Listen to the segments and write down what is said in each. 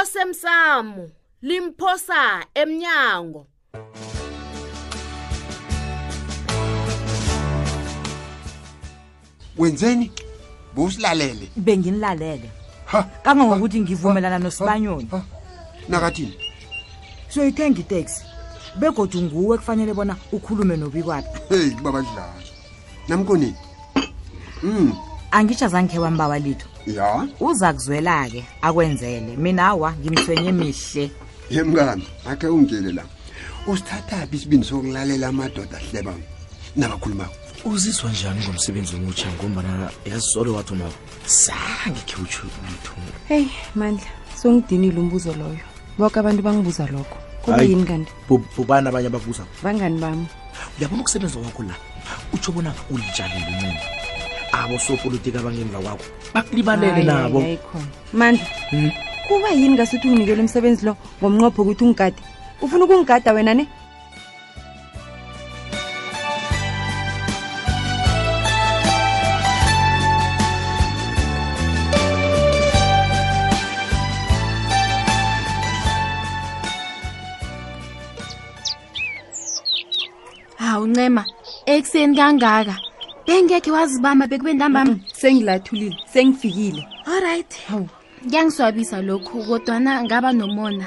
osemsamo limphosa emnyango wenzeni bowusilalele benginilalele Ha, kangangokuthi ngivumelana nosibanyoni ha, nakathini soyithenga iteksi begodwa nguwe kufanele bona ukhulume nobikwaphi heyi baba dlala namkonini mm. angitsha zangikhe wambawa litho ya uza kuzwela-ke akwenzele mina awa ngimthwenye mihle ye mngani akhe ungitshele la usithathaphi isibindi sokulalela amadoda ahleba nabakhulumako uzizwa njani ngomsebenzi omutsha ngombana yazisole wathomako sange khe utsho litho heyi mandla songidinile umbuzo loyo boke abantu bangibuza lokho kuyini kanti bubani abanye abakubuza bangani bami uyabona ukusebenza kwakho la utsho bona ulijalile uncinci abo sopolitiki abangemva kwakho bakulibalele nabo mandla hmm? kuba yini ngasuthi unginikela umsebenzi lo ngomnqopho ukuthi ungigade ufuna ukungigada wena ne hawu ncema ekuseni kangaka bengekhe wazibamba bekube ntambami mm, sengilathulile sengifikile allright hawu kuyangiswabisa lokhu kodwana ngaba nomona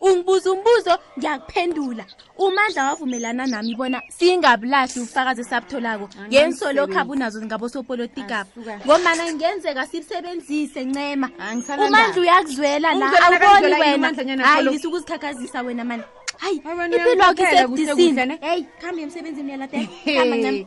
ungibuza umbuzo ngiyakuphendula umandla wavumelana nami bona singabulahli ubufakazi esabutholako ngensolokhu abunazo ngabosopolitikaba ngombana ngenzeka sibusebenzise ncema umandla uyakuzwela la awuboni wena hayi ngisa ukuzikhakhazisa wena mani hayi impilo yakho isedisini heyi khambe emsebenzini yaladeancema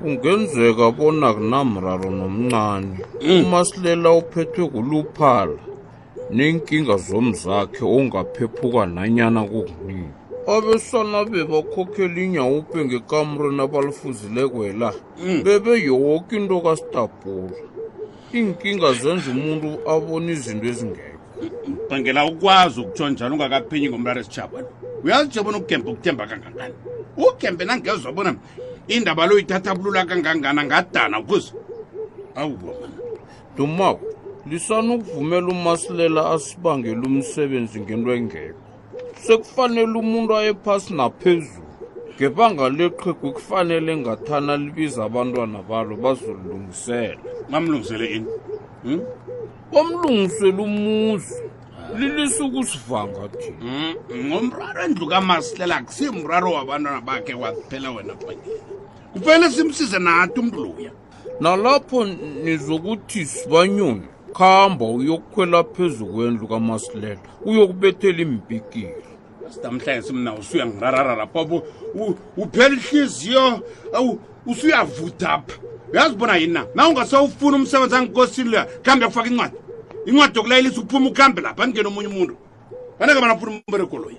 kungenzeka bona kunamraro nomncane mm. umasilela uphethwe kuluphala nenkinga zomzakhe ongaphephuka nanyana kukunini abesana bebakhokhela inyawupe ngekamreni abalifuzileko yela mm. bebe yoke into kastabhula iinkinga zenza umuntu abone izinto ezingekho bhangela ukwazi ukutsho njalo ungakaphenyi ngomraro esitshaba uyazi nje bona ugembe ukuthemba kangangani ugembe nangezwa bona indaba lo ithatha bulula kangangani angadana ukuze awubona dumako lisana ukuvumela umasilela asibangela umsebenzi ngento engekho sekufanele umuntu aye phasi naphezulu ngebanga leqhegu kufanele ngathana libiza abantwana balo bazolilungisela mamlungisele ini hmm? bamlungisele umuzi lilisa ukusivanga thina hmm, ngomraro endlu kamasihlela akusimraro wabantwana bakhe kwaphela wena bhanyela kufanele simsize nathi umntu loya nalapho nizwa ukuthi sibanyoni khamba uyokukhwela phezu kwendlu kamasilela uyokubethela iimpikiri sidamhlanje simna usuyangirararara pabo uphela ihliziyo awu usuyavudapha uyazi bona yini na na ungasawufuni umsebenzi angikosini loya khambe yakufaka incwadi incwadi yokulayelisa ukuphuma ukuhambe lapha andingena omunye umuntu aneke bana funa umberekoloyi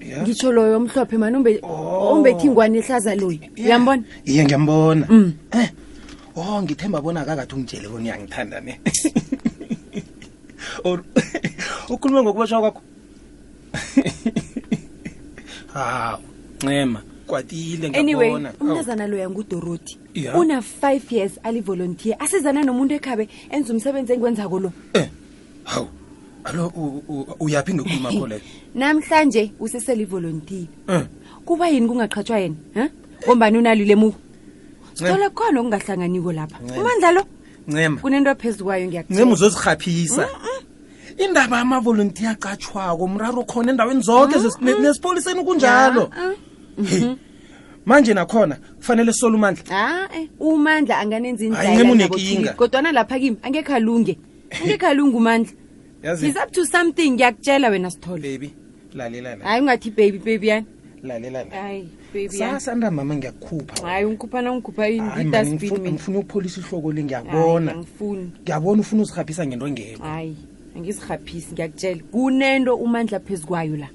Yeah. ngitsho loyo omhlophe mani umbe- Oh. ombethi ingwane ehlaza loyi uyambona iye ngiyambona Mm. Eh, o ngithemba bona akakathi ungitshele bona uyangithanda ne or ukhulume ngokubotshwa kwakho hawu ncema kwatile anyway ngiyabona Awu. umntazana loya ngudoroti Yeah. una-five years alivolontier asizana nomuntu ekhabe enza umsebenzi engiwenzako lo Eh, hawu alo u- u- uyaphi ngekhuluma kho leyo namhlanje useselivolontiye Eh. kuba yini kungaqhatshwa yena ha ngombani unalilemuko sithole khona okungahlanganiko lapha Ncema. umandla lo ncema kunento phezu kwayo ncema ngiyakutshela uzozirhaphisa indaba yamavolontiya acatshwako umraro khona endaweni zonke zes- ne- nesipoliseni kunjalo Hey, manje nakhona kufanele sisole umandla Ah, eh, umandla anganenza Hayi, ncema indlala unekinga. kodwana lapha kimi angekho alunge angekhala ungumandla yazi he's up to something ngiyakutshela wena sithole baby lalela la hayi ungathi baby baby yani lalela la hayi baby yani sasa ntamama ngiyakukhupha hayi ungikhuphana ungikhupha Hayi, man, indasbin ngifuna- mina ngifuna ukupholisa ihloko le Hayi, ngiyakubona angifuni ngiyabona ufuna uzirhabhisa ngento engekho hayi angizirhaphisi ngiyakutshela kunento umandla phezu kwayo la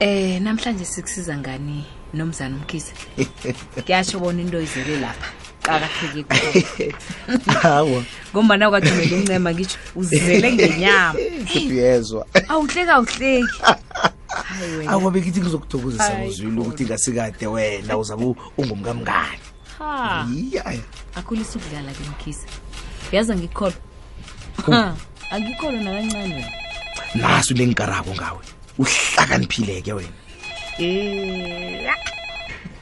Eh namhlanje sikusiza ngani nomzana umkhize? Kuyasho bona into izele lapha. Qakatheke kukhulu. Hawa. Ngombana kwathumela incema ngisho uzele ngenyama. Sibuyezwa. Awuhleka awuhleki. Hayi wena. Awabe kithi ngizokuthokozisa muzwile ukuthi ngasikade wena uzabe ungumkamngani. ha Yaya. akhulisa ukudlala ke mkhisa yazi angikholwa Ha, angikholwa nakancane wena Nasu lengikarako ngawe. Uhlakaniphile ke wena. Eh, ah,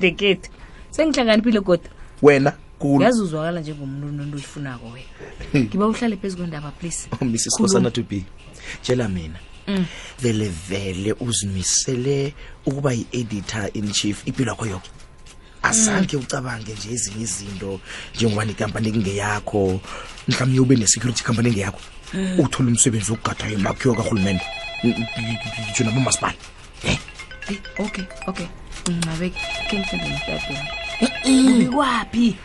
dekethu sengihlakaniphile kodwa Wena kulu. yazi uzwakala njengomuntu onento oyifunako wena ngiba uhlale phezu kwendaba please Oh, Mrs. Khuluma. Kosana to be. Tshela mina. Mm. Vele vele uzimisele ukuba yi-editor in chief impilo yakho yonke. asange ucabange nje ezinye izinto njengoba nekampani ekungeyakho mhlawumbe ube ne-security company engeyakho uthole umsebenzi wokugada imakhiwo karhulumente nje nabomasipala Eh, okay okay ncabe khengihlele ngitadela ubikwaphi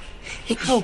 hawu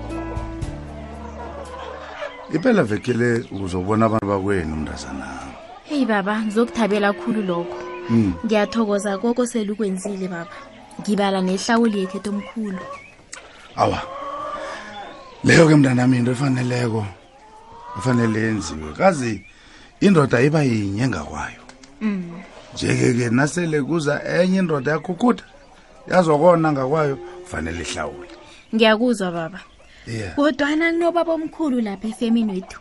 impela vekele uzobona abantu bakwenu mntazanami heyi baba ngizokuthabela khulu lokho Mm. ngiyathokoza koko selukwenzile baba ngibala nehlawuli yekhetho omkhulu awa leyo ke mntanami into efaneleko efanele yenziwe kazi indoda iba yinye ngakwayo Mm. njeke-ke nasele kuza enye indoda yakho kuda yazokona ngakwayo kufanele ihlawule ngiyakuzwa baba yeah. kodwana kunobaba omkhulu lapha efemini wethu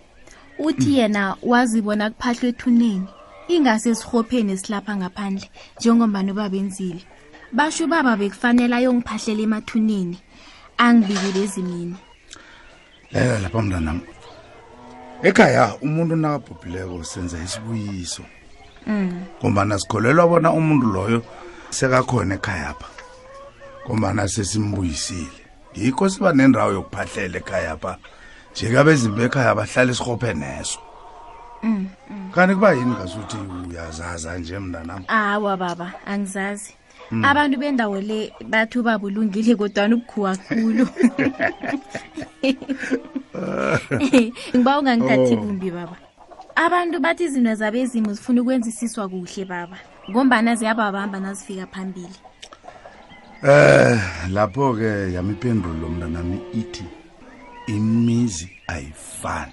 uthi mm. yena wazibona kuphahlwa ethuneni ingase esihopheni esilapha ngaphandle njengombani ubaba enzile basho ubaba bekufanele ayongiphahlela emathuneni angibikile ezimini lalela lapha mntanam ekhaya umuntu nakabhubhileko senza isibuyiso ngombana sikholelwa bona umuntu loyo sekakhona ekhayapha ngombana sesimbuyisile ngikho siba nendawo yokuphahlela ekhayapha njeke abezimbi bekhaya bahlala esirhophe neso kanti kuba yini ngasuthi uyazaza nje mntanam awa baba angizazi Mm. abantu bendawo le bathi ubaba ulungile kodwana ukukhuwa khulu ngiba ungangithathi oh. kumbi baba abantu bathi izinto zabo ezimu zifuna ukwenzisiswa kuhle baba ngombana ziyababamba nazifika phambili eh lapho-ke yamipendulo mntanami ithi imizi ayifani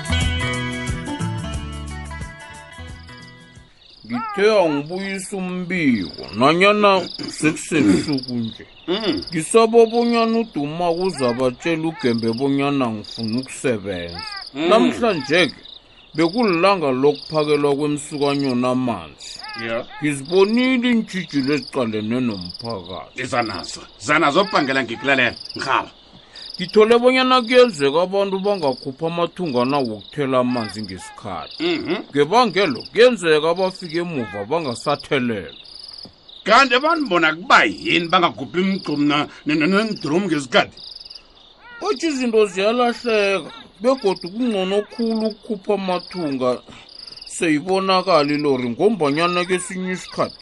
ngithe angibuyisa umbiko nanyana sekusebusuku nje Mm. ngisaba bonyana uduma kuzabatshela ugembe bonyana ngifuna ukusebenza Mm. namhlanje-ke bekulilanga lokuphakelwa kwemsukanyoni amanzi Yeah. ngizibonile iintshijilo eziqalene nomphakathi Izanazo. Zanazo bangela ngikulalela. Ngikhala. ngithole bonyana kuyenzeka abantu bangakhupha amathungana wokuthela amanzi ngesikhathi Mhm. ngebangelo kuyenzeka abafika emuva bangasathelela kanti abantu bona kuba yini bangagubhi imigqomu na- ne- ne- neendromu ngesikhathi otsho izinto ziyalahleka begodu kungcono khulu ukukhupha amathunga seyibonakala ilori ngombanyana kesinye isikhathi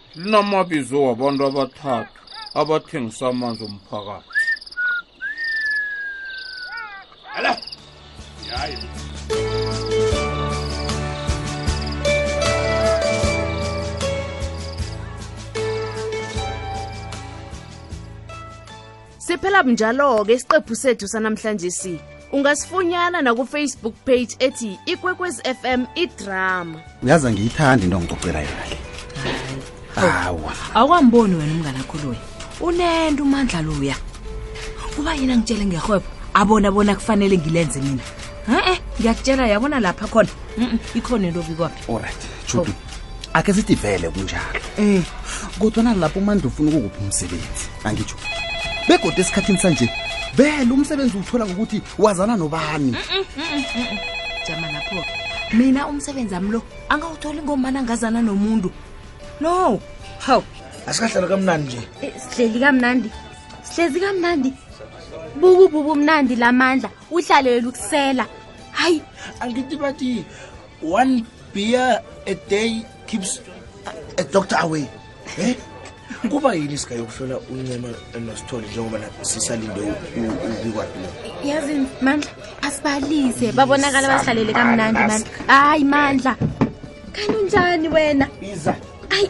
linamabizo wabantu abathathu abathengisa amanzi omphakathi ala yayi siphela bunjalo-ke isiqephu sethu sanamhlanje si ungasifunyana nakufacebook page ethi ikwekwez fm idrama uyazi angiyithandi into ngicocela yona le hawa awukamboni wena umnganakho loyi unento umandla loya kuba yena ngitshele ngerhwebo abona bona kufanele ngilenze mina e-e ngiyakutshela yabona lapha khona ikhona into obikwaphi olright judu akhe sithi vele kunjalo um kodwa nalapho umandla ufuna ukukuphi umsebenzi angitsho begodwa esikhathini sanje vele umsebenzi uwuthola ngokuthi wazana nobani jama lapho mina umsebenzi ami lo angawutholi ngomana angazana nomuntu no hawu asikahlala kamnandi nje eh, sihleli kamnandi sihlezi kamnandi bukububu mnandi lamandla uhlalele ukusela hayi angithi bathi One beer a day keeps a doctor away. Eh? kuba yini singayokufela uncema nosithole njengoba sisalinde ubikwa yazi mandla asibalise babonakala basihlalele kamnandi mandla hayi mandla kanti unjani wena iza ayi